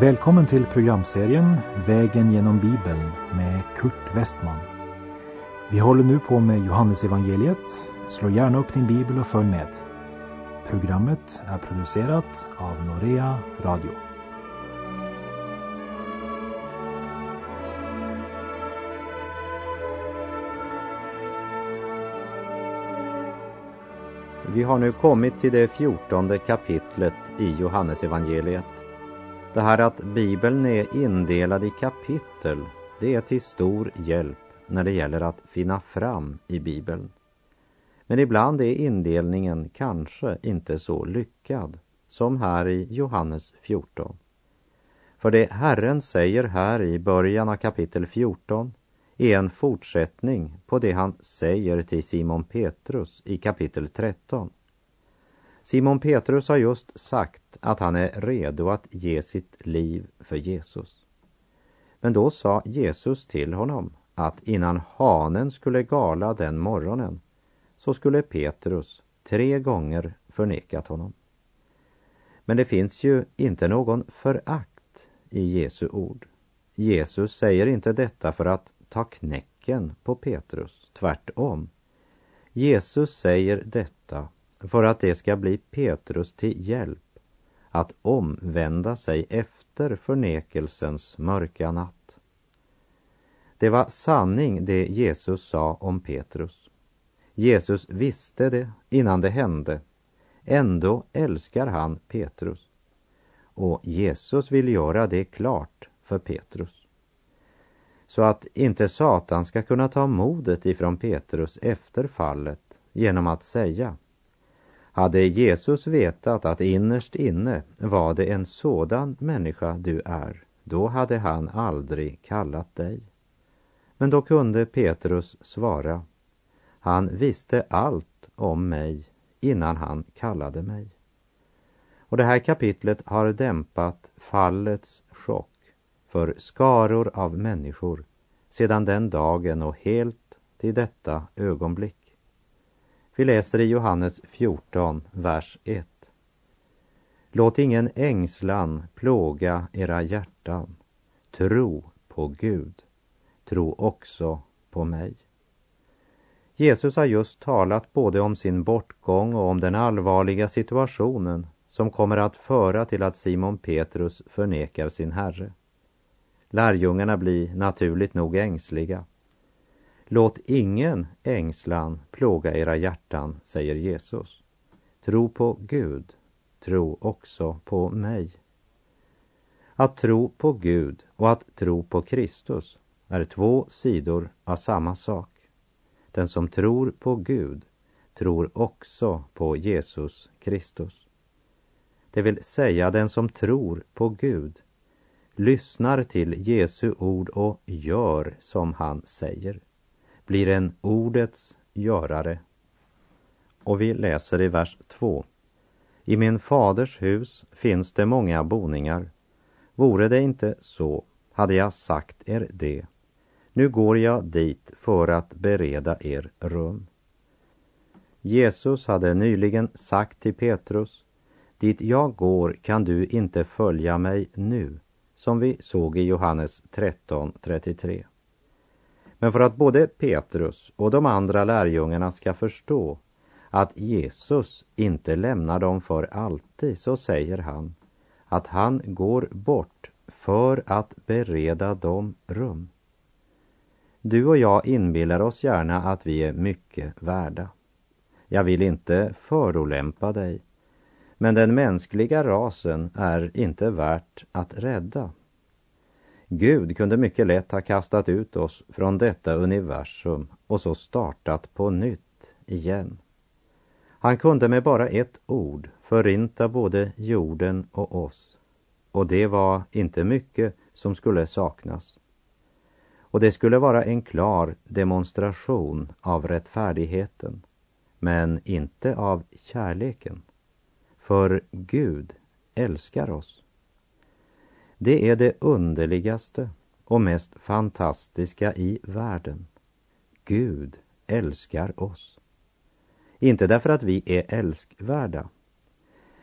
Välkommen till programserien Vägen genom Bibeln med Kurt Westman. Vi håller nu på med Johannesevangeliet. Slå gärna upp din bibel och följ med. Programmet är producerat av Norea Radio. Vi har nu kommit till det fjortonde kapitlet i Johannesevangeliet. Det här att Bibeln är indelad i kapitel, det är till stor hjälp när det gäller att finna fram i Bibeln. Men ibland är indelningen kanske inte så lyckad som här i Johannes 14. För det Herren säger här i början av kapitel 14 är en fortsättning på det han säger till Simon Petrus i kapitel 13. Simon Petrus har just sagt att han är redo att ge sitt liv för Jesus. Men då sa Jesus till honom att innan hanen skulle gala den morgonen så skulle Petrus tre gånger förnekat honom. Men det finns ju inte någon förakt i Jesu ord. Jesus säger inte detta för att ta knäcken på Petrus, tvärtom. Jesus säger detta för att det ska bli Petrus till hjälp att omvända sig efter förnekelsens mörka natt. Det var sanning det Jesus sa om Petrus. Jesus visste det innan det hände. Ändå älskar han Petrus. Och Jesus vill göra det klart för Petrus. Så att inte Satan ska kunna ta modet ifrån Petrus efter fallet genom att säga hade Jesus vetat att innerst inne var det en sådan människa du är, då hade han aldrig kallat dig. Men då kunde Petrus svara, han visste allt om mig innan han kallade mig. Och det här kapitlet har dämpat fallets chock för skaror av människor sedan den dagen och helt till detta ögonblick. Vi läser i Johannes 14, vers 1. Låt ingen ängslan plåga era hjärtan. Tro på Gud. Tro också på mig. Jesus har just talat både om sin bortgång och om den allvarliga situationen som kommer att föra till att Simon Petrus förnekar sin Herre. Lärjungarna blir naturligt nog ängsliga. Låt ingen ängslan plåga era hjärtan, säger Jesus. Tro på Gud, tro också på mig. Att tro på Gud och att tro på Kristus är två sidor av samma sak. Den som tror på Gud tror också på Jesus Kristus. Det vill säga den som tror på Gud lyssnar till Jesu ord och gör som han säger blir en ordets görare. Och vi läser i vers 2. I min faders hus finns det många boningar. Vore det inte så hade jag sagt er det. Nu går jag dit för att bereda er rum. Jesus hade nyligen sagt till Petrus, dit jag går kan du inte följa mig nu, som vi såg i Johannes 13.33. Men för att både Petrus och de andra lärjungarna ska förstå att Jesus inte lämnar dem för alltid så säger han att han går bort för att bereda dem rum. Du och jag inbillar oss gärna att vi är mycket värda. Jag vill inte förolämpa dig, men den mänskliga rasen är inte värt att rädda. Gud kunde mycket lätt ha kastat ut oss från detta universum och så startat på nytt igen. Han kunde med bara ett ord förinta både jorden och oss. Och det var inte mycket som skulle saknas. Och det skulle vara en klar demonstration av rättfärdigheten, men inte av kärleken. För Gud älskar oss. Det är det underligaste och mest fantastiska i världen. Gud älskar oss. Inte därför att vi är älskvärda,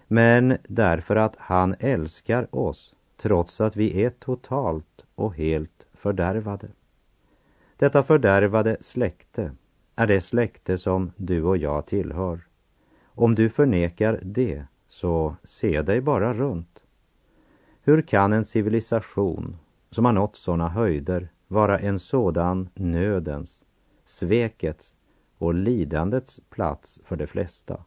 men därför att han älskar oss trots att vi är totalt och helt fördärvade. Detta fördärvade släkte är det släkte som du och jag tillhör. Om du förnekar det, så se dig bara runt. Hur kan en civilisation som har nått sådana höjder vara en sådan nödens, svekets och lidandets plats för de flesta?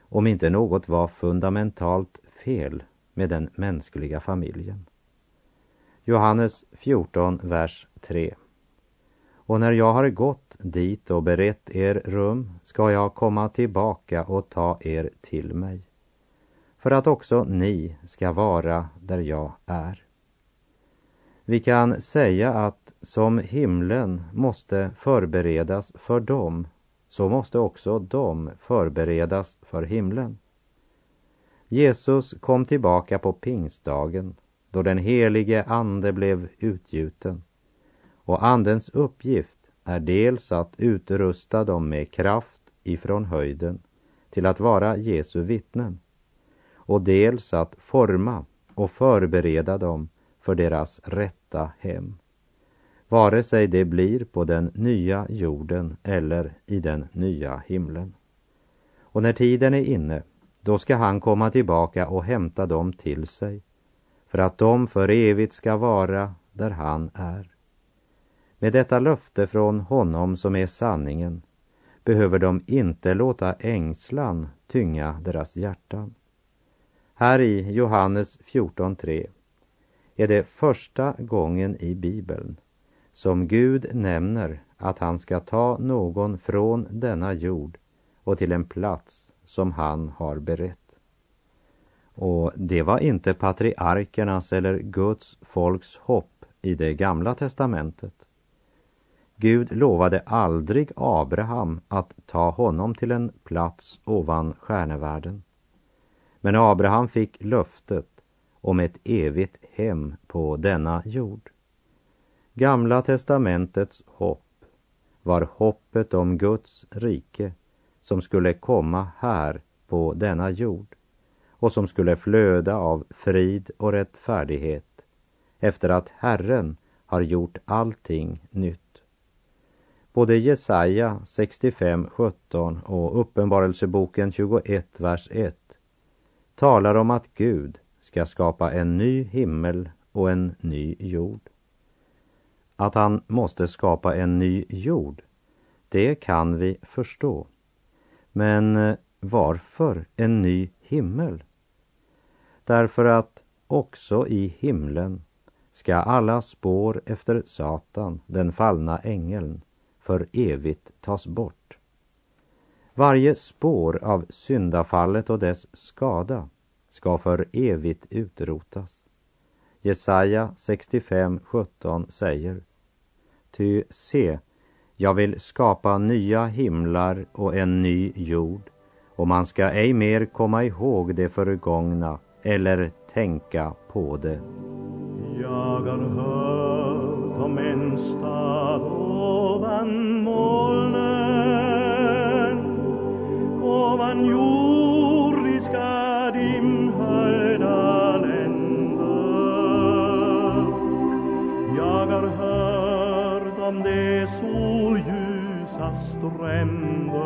Om inte något var fundamentalt fel med den mänskliga familjen. Johannes 14, vers 3. Och när jag har gått dit och berett er rum ska jag komma tillbaka och ta er till mig, för att också ni ska vara där jag är. Vi kan säga att som himlen måste förberedas för dem, så måste också de förberedas för himlen. Jesus kom tillbaka på pingstdagen då den helige ande blev utgjuten. Och andens uppgift är dels att utrusta dem med kraft ifrån höjden till att vara Jesu vittnen och dels att forma och förbereda dem för deras rätta hem. Vare sig det blir på den nya jorden eller i den nya himlen. Och när tiden är inne då ska han komma tillbaka och hämta dem till sig för att de för evigt ska vara där han är. Med detta löfte från honom som är sanningen behöver de inte låta ängslan tynga deras hjärtan. Här i Johannes 14.3 är det första gången i Bibeln som Gud nämner att han ska ta någon från denna jord och till en plats som han har berett. Och det var inte patriarkernas eller Guds folks hopp i det gamla testamentet. Gud lovade aldrig Abraham att ta honom till en plats ovan stjärnevärlden. Men Abraham fick löftet om ett evigt hem på denna jord. Gamla testamentets hopp var hoppet om Guds rike som skulle komma här på denna jord och som skulle flöda av frid och rättfärdighet efter att Herren har gjort allting nytt. Både Jesaja 65.17 och Uppenbarelseboken 21, vers 1 talar om att Gud ska skapa en ny himmel och en ny jord. Att han måste skapa en ny jord, det kan vi förstå. Men eh, varför en ny himmel? Därför att också i himlen ska alla spår efter Satan, den fallna ängeln, för evigt tas bort. Varje spår av syndafallet och dess skada ska för evigt utrotas. Jesaja 65.17 säger Ty se, jag vill skapa nya himlar och en ny jord och man ska ej mer komma ihåg det förgångna eller tänka på det. Jag har hört om en stad stränder.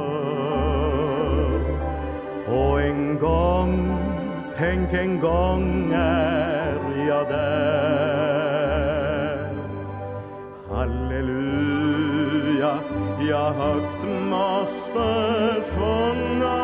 Och en gång Tänk en gång är jag där. Halleluja, jag högt måste sjunga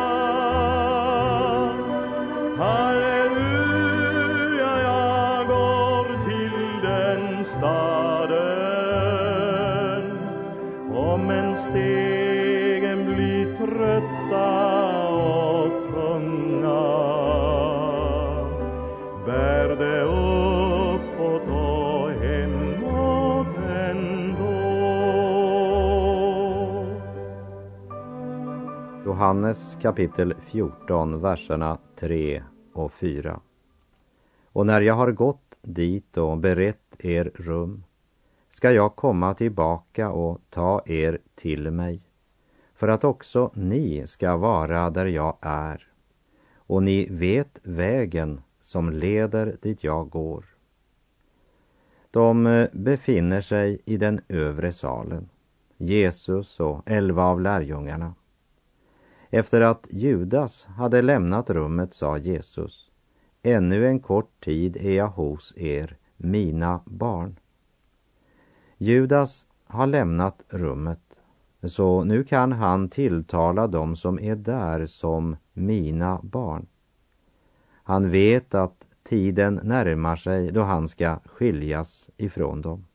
Johannes kapitel 14, verserna 3 och 4. Och när jag har gått dit och berett er rum ska jag komma tillbaka och ta er till mig för att också ni ska vara där jag är och ni vet vägen som leder dit jag går. De befinner sig i den övre salen, Jesus och elva av lärjungarna. Efter att Judas hade lämnat rummet sa Jesus, ännu en kort tid är jag hos er, mina barn. Judas har lämnat rummet, så nu kan han tilltala dem som är där som mina barn. Han vet att tiden närmar sig då han ska skiljas ifrån dem.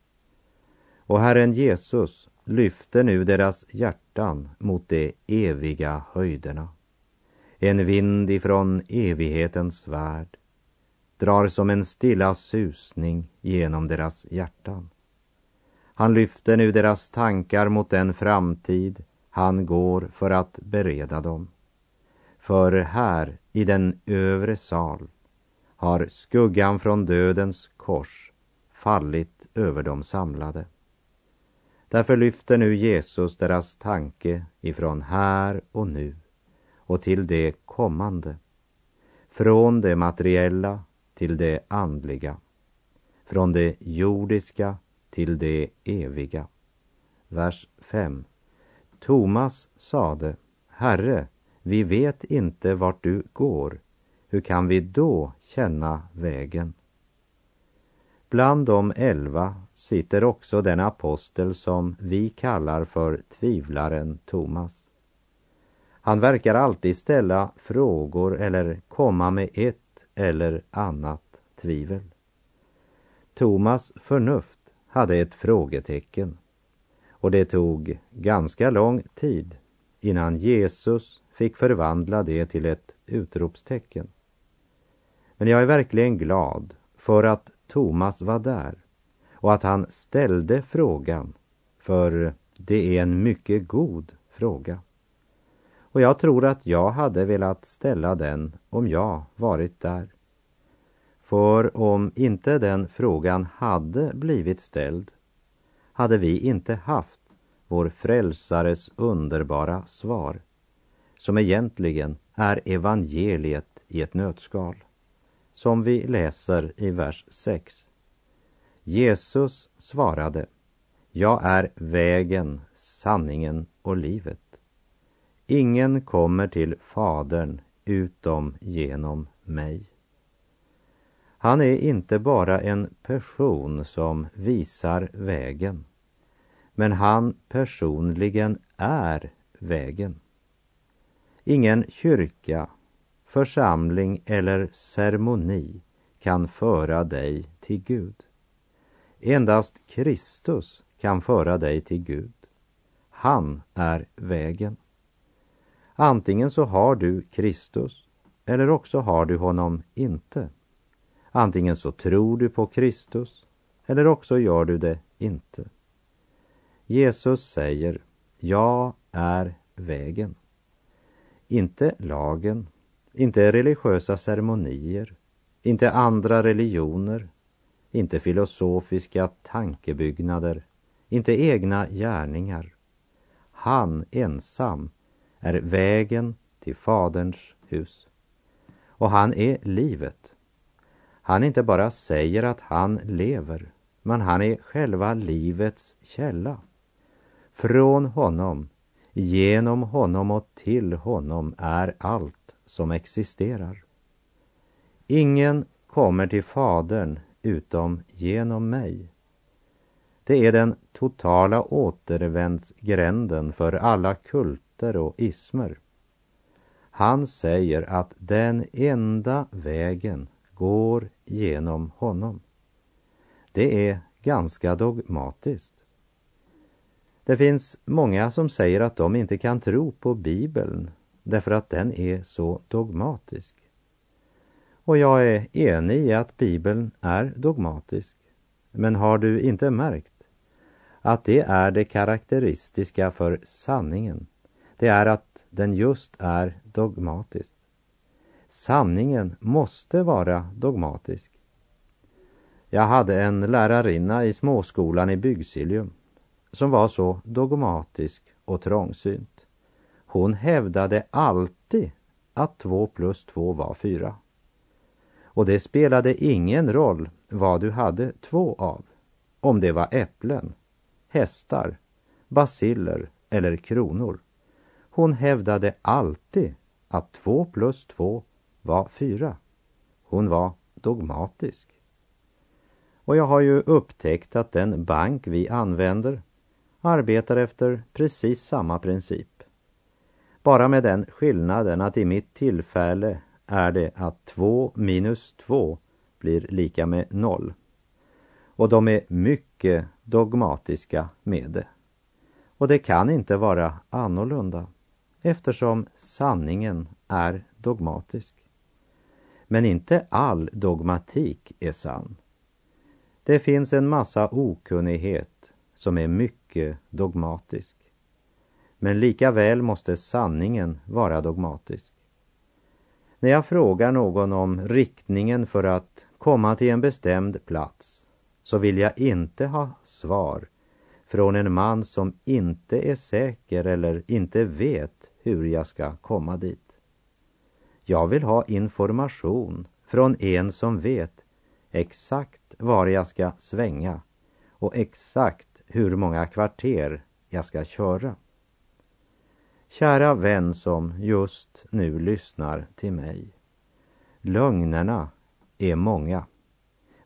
Och Herren Jesus lyfter nu deras hjärtan mot de eviga höjderna. En vind ifrån evighetens värld drar som en stilla susning genom deras hjärtan. Han lyfter nu deras tankar mot den framtid han går för att bereda dem. För här i den övre sal har skuggan från dödens kors fallit över de samlade. Därför lyfter nu Jesus deras tanke ifrån här och nu och till det kommande. Från det materiella till det andliga. Från det jordiska till det eviga. Vers 5. Thomas sade, Herre, vi vet inte vart du går. Hur kan vi då känna vägen? Bland de elva sitter också den apostel som vi kallar för tvivlaren Thomas. Han verkar alltid ställa frågor eller komma med ett eller annat tvivel. Thomas förnuft hade ett frågetecken och det tog ganska lång tid innan Jesus fick förvandla det till ett utropstecken. Men jag är verkligen glad för att Thomas var där och att han ställde frågan, för det är en mycket god fråga. Och jag tror att jag hade velat ställa den om jag varit där. För om inte den frågan hade blivit ställd hade vi inte haft vår frälsares underbara svar som egentligen är evangeliet i ett nötskal som vi läser i vers 6. Jesus svarade, jag är vägen, sanningen och livet. Ingen kommer till Fadern utom genom mig. Han är inte bara en person som visar vägen, men han personligen är vägen. Ingen kyrka, församling eller ceremoni kan föra dig till Gud. Endast Kristus kan föra dig till Gud. Han är vägen. Antingen så har du Kristus eller också har du honom inte. Antingen så tror du på Kristus eller också gör du det inte. Jesus säger, jag är vägen. Inte lagen, inte religiösa ceremonier, inte andra religioner, inte filosofiska tankebyggnader, inte egna gärningar. Han ensam är vägen till Faderns hus. Och han är livet. Han inte bara säger att han lever, men han är själva livets källa. Från honom, genom honom och till honom är allt som existerar. Ingen kommer till Fadern utom genom mig. Det är den totala återvändsgränden för alla kulter och ismer. Han säger att den enda vägen går genom honom. Det är ganska dogmatiskt. Det finns många som säger att de inte kan tro på Bibeln därför att den är så dogmatisk. Och jag är enig i att Bibeln är dogmatisk. Men har du inte märkt att det är det karaktäristiska för sanningen? Det är att den just är dogmatisk. Sanningen måste vara dogmatisk. Jag hade en lärarinna i småskolan i Bygdsiljum som var så dogmatisk och trångsynt. Hon hävdade alltid att två plus två var fyra. Och det spelade ingen roll vad du hade två av. om det var äpplen, hästar, basiller eller kronor. Hon hävdade alltid att två plus två var fyra. Hon var dogmatisk. Och jag har ju upptäckt att den bank vi använder arbetar efter precis samma princip. Bara med den skillnaden att i mitt tillfälle är det att 2 minus 2 blir lika med 0. Och de är mycket dogmatiska med det. Och det kan inte vara annorlunda eftersom sanningen är dogmatisk. Men inte all dogmatik är sann. Det finns en massa okunnighet som är mycket dogmatisk. Men lika väl måste sanningen vara dogmatisk. När jag frågar någon om riktningen för att komma till en bestämd plats så vill jag inte ha svar från en man som inte är säker eller inte vet hur jag ska komma dit. Jag vill ha information från en som vet exakt var jag ska svänga och exakt hur många kvarter jag ska köra. Kära vän som just nu lyssnar till mig. Lögnerna är många,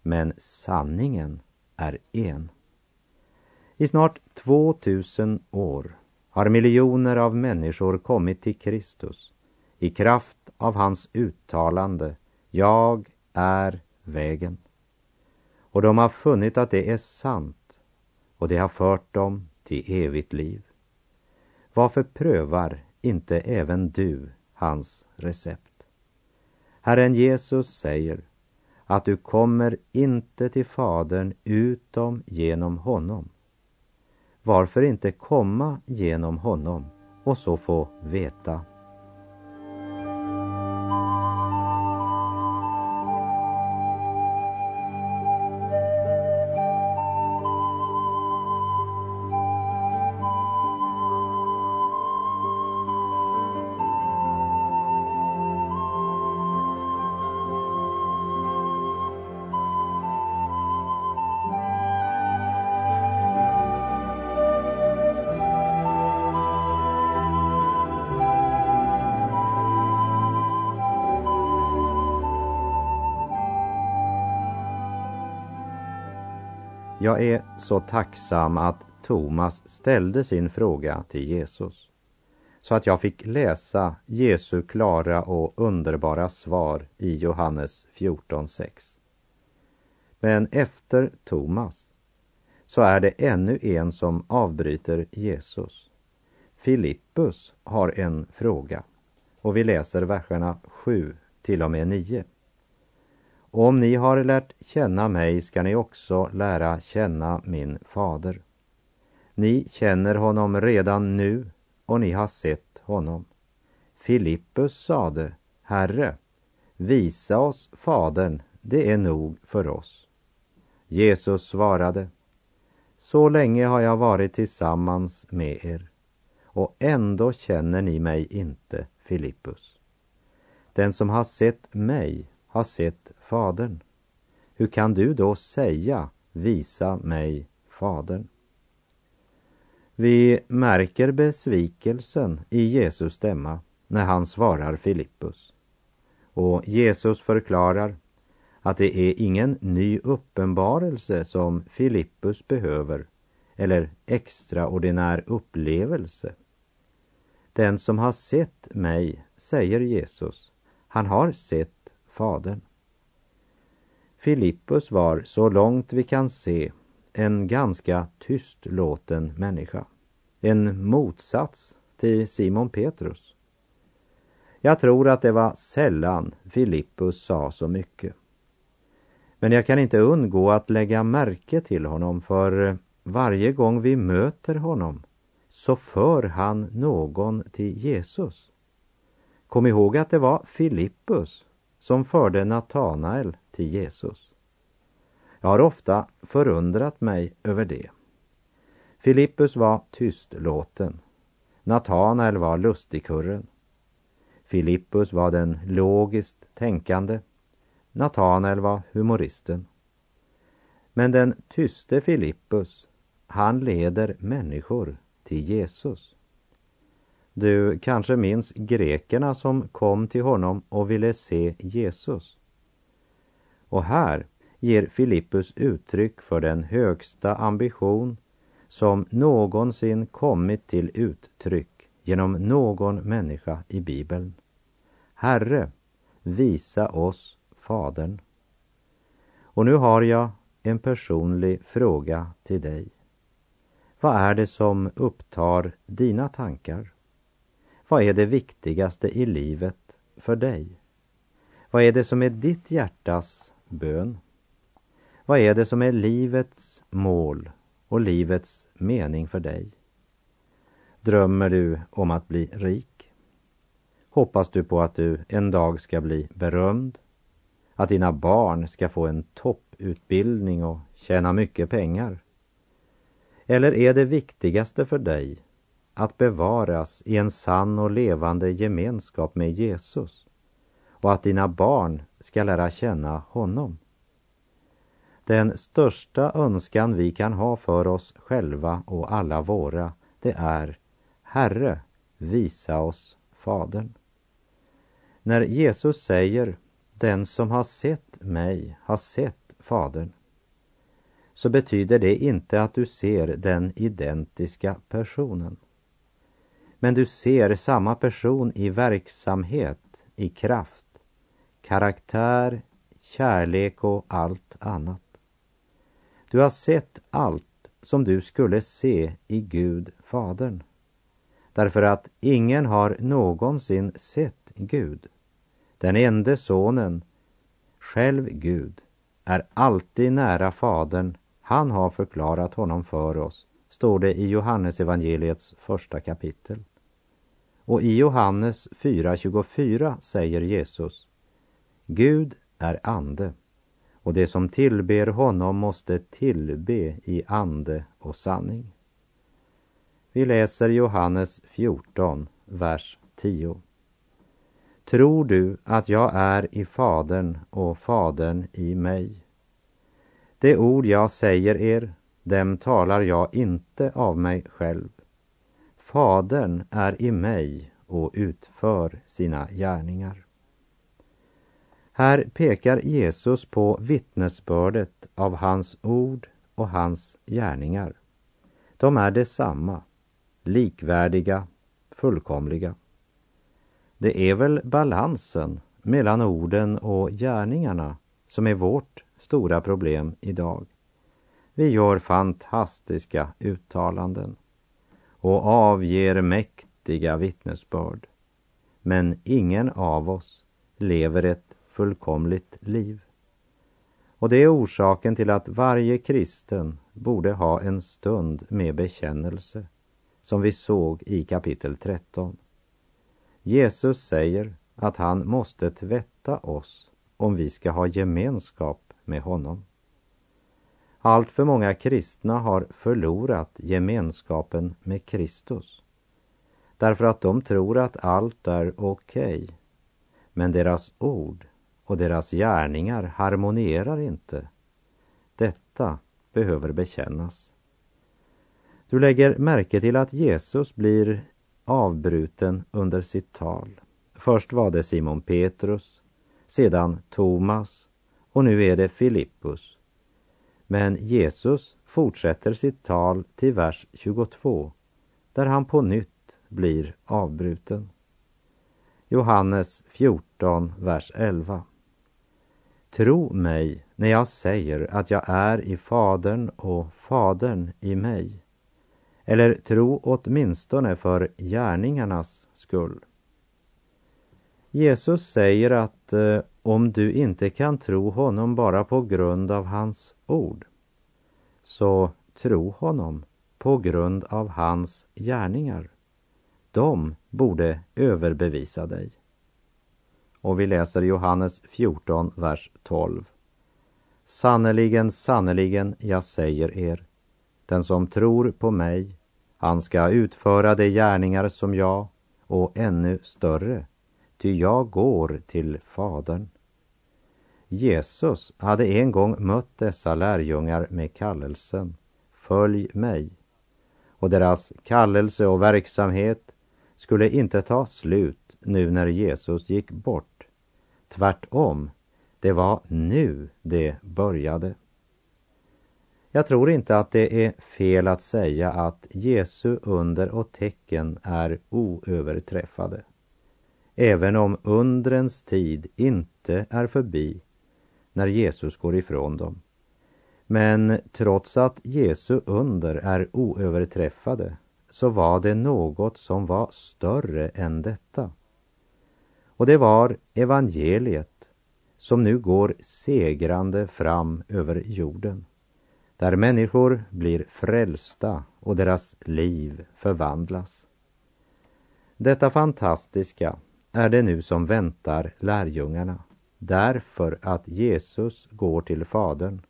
men sanningen är en. I snart 2000 år har miljoner av människor kommit till Kristus i kraft av hans uttalande Jag är vägen. Och de har funnit att det är sant och det har fört dem till evigt liv. Varför prövar inte även du hans recept? Herren Jesus säger att du kommer inte till Fadern utom genom honom. Varför inte komma genom honom och så få veta Jag är så tacksam att Thomas ställde sin fråga till Jesus så att jag fick läsa Jesu klara och underbara svar i Johannes 14.6. Men efter Thomas så är det ännu en som avbryter Jesus. Filippus har en fråga och vi läser verserna 7 till och med 9. Om ni har lärt känna mig ska ni också lära känna min fader. Ni känner honom redan nu och ni har sett honom. Filippus sade, Herre, visa oss Fadern, det är nog för oss. Jesus svarade, så länge har jag varit tillsammans med er och ändå känner ni mig inte, Filippus. Den som har sett mig har sett Fadern. Hur kan du då säga visa mig Fadern? Vi märker besvikelsen i Jesus stämma när han svarar Filippus. Och Jesus förklarar att det är ingen ny uppenbarelse som Filippus behöver eller extraordinär upplevelse. Den som har sett mig, säger Jesus, han har sett Fadern. Filippus var, så långt vi kan se, en ganska tystlåten människa. En motsats till Simon Petrus. Jag tror att det var sällan Filippus sa så mycket. Men jag kan inte undgå att lägga märke till honom för varje gång vi möter honom så för han någon till Jesus. Kom ihåg att det var Filippus som förde Natanael till Jesus. Jag har ofta förundrat mig över det. Filippus var tystlåten. Natanael var lustigkurren. Filippus var den logiskt tänkande. Natanael var humoristen. Men den tyste Filippus, han leder människor till Jesus. Du kanske minns grekerna som kom till honom och ville se Jesus. Och här ger Filippus uttryck för den högsta ambition som någonsin kommit till uttryck genom någon människa i Bibeln. Herre, visa oss Fadern. Och nu har jag en personlig fråga till dig. Vad är det som upptar dina tankar? Vad är det viktigaste i livet för dig? Vad är det som är ditt hjärtas bön? Vad är det som är livets mål och livets mening för dig? Drömmer du om att bli rik? Hoppas du på att du en dag ska bli berömd? Att dina barn ska få en topputbildning och tjäna mycket pengar? Eller är det viktigaste för dig att bevaras i en sann och levande gemenskap med Jesus och att dina barn ska lära känna honom? Den största önskan vi kan ha för oss själva och alla våra, det är Herre, visa oss Fadern. När Jesus säger den som har sett mig har sett Fadern så betyder det inte att du ser den identiska personen. Men du ser samma person i verksamhet, i kraft, karaktär, kärlek och allt annat. Du har sett allt som du skulle se i Gud Fadern. Därför att ingen har någonsin sett Gud. Den ende sonen, själv Gud, är alltid nära Fadern. Han har förklarat honom för oss, står det i Johannesevangeliets första kapitel. Och i Johannes 4.24 säger Jesus Gud är ande och det som tillber honom måste tillbe i ande och sanning. Vi läser Johannes 14, vers 10. Tror du att jag är i Fadern och Fadern i mig? Det ord jag säger er, dem talar jag inte av mig själv. Fadern är i mig och utför sina gärningar. Här pekar Jesus på vittnesbördet av hans ord och hans gärningar. De är detsamma, likvärdiga, fullkomliga. Det är väl balansen mellan orden och gärningarna som är vårt stora problem idag. Vi gör fantastiska uttalanden och avger mäktiga vittnesbörd. Men ingen av oss lever ett fullkomligt liv. Och det är orsaken till att varje kristen borde ha en stund med bekännelse, som vi såg i kapitel 13. Jesus säger att han måste tvätta oss om vi ska ha gemenskap med honom. Allt för många kristna har förlorat gemenskapen med Kristus därför att de tror att allt är okej. Okay, men deras ord och deras gärningar harmonierar inte. Detta behöver bekännas. Du lägger märke till att Jesus blir avbruten under sitt tal. Först var det Simon Petrus, sedan Thomas och nu är det Filippus. Men Jesus fortsätter sitt tal till vers 22 där han på nytt blir avbruten. Johannes 14, vers 11. Tro mig när jag säger att jag är i Fadern och Fadern i mig. Eller tro åtminstone för gärningarnas skull. Jesus säger att eh, om du inte kan tro honom bara på grund av hans ord, så tro honom på grund av hans gärningar. De borde överbevisa dig. Och vi läser Johannes 14, vers 12. Sannerligen, sannerligen, jag säger er, den som tror på mig, han ska utföra de gärningar som jag och ännu större, ty jag går till Fadern. Jesus hade en gång mött dessa lärjungar med kallelsen Följ mig. Och deras kallelse och verksamhet skulle inte ta slut nu när Jesus gick bort. Tvärtom, det var nu det började. Jag tror inte att det är fel att säga att Jesu under och tecken är oöverträffade. Även om undrens tid inte är förbi när Jesus går ifrån dem. Men trots att Jesu under är oöverträffade så var det något som var större än detta. Och det var evangeliet som nu går segrande fram över jorden. Där människor blir frälsta och deras liv förvandlas. Detta fantastiska är det nu som väntar lärjungarna därför att Jesus går till Fadern.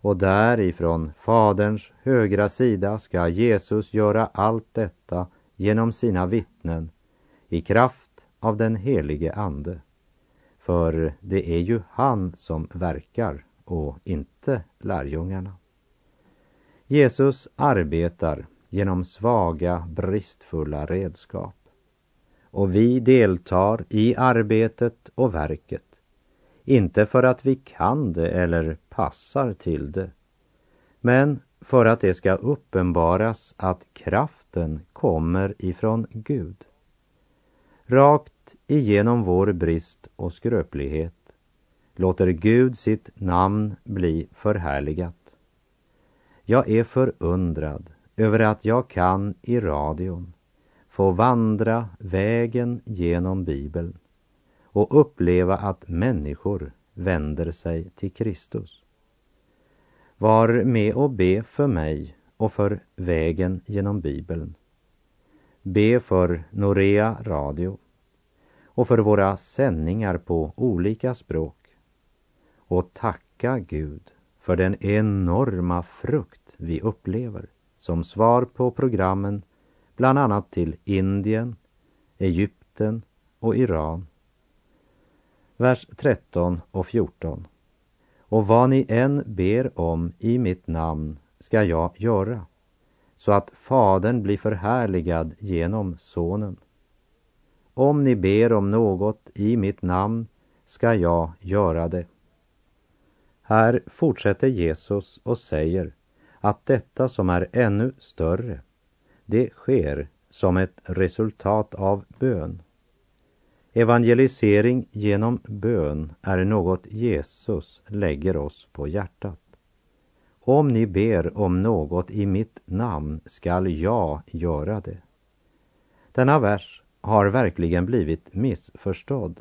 Och därifrån Faderns högra sida ska Jesus göra allt detta genom sina vittnen i kraft av den helige Ande. För det är ju han som verkar och inte lärjungarna. Jesus arbetar genom svaga, bristfulla redskap. Och vi deltar i arbetet och verket inte för att vi kan det eller passar till det, men för att det ska uppenbaras att kraften kommer ifrån Gud. Rakt igenom vår brist och skröplighet låter Gud sitt namn bli förhärligat. Jag är förundrad över att jag kan i radion få vandra vägen genom Bibeln och uppleva att människor vänder sig till Kristus. Var med och be för mig och för vägen genom Bibeln. Be för Norea Radio och för våra sändningar på olika språk. Och tacka Gud för den enorma frukt vi upplever som svar på programmen bland annat till Indien, Egypten och Iran vers 13 och 14. Och vad ni än ber om i mitt namn ska jag göra, så att Fadern blir förhärligad genom Sonen. Om ni ber om något i mitt namn ska jag göra det. Här fortsätter Jesus och säger att detta som är ännu större, det sker som ett resultat av bön. Evangelisering genom bön är något Jesus lägger oss på hjärtat. Om ni ber om något i mitt namn skall jag göra det. Denna vers har verkligen blivit missförstådd.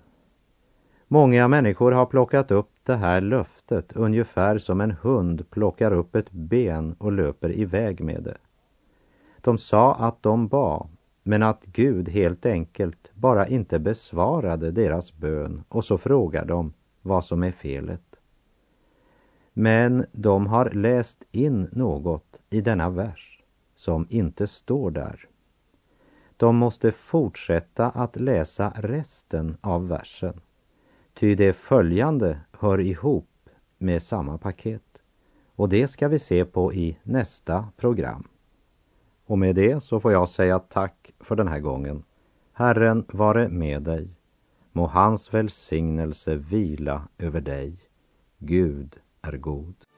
Många människor har plockat upp det här löftet ungefär som en hund plockar upp ett ben och löper iväg med det. De sa att de bad, men att Gud helt enkelt bara inte besvarade deras bön och så frågar de vad som är felet. Men de har läst in något i denna vers som inte står där. De måste fortsätta att läsa resten av versen. Ty det följande hör ihop med samma paket. Och det ska vi se på i nästa program. Och med det så får jag säga tack för den här gången. Herren vare med dig. Må hans välsignelse vila över dig. Gud är god.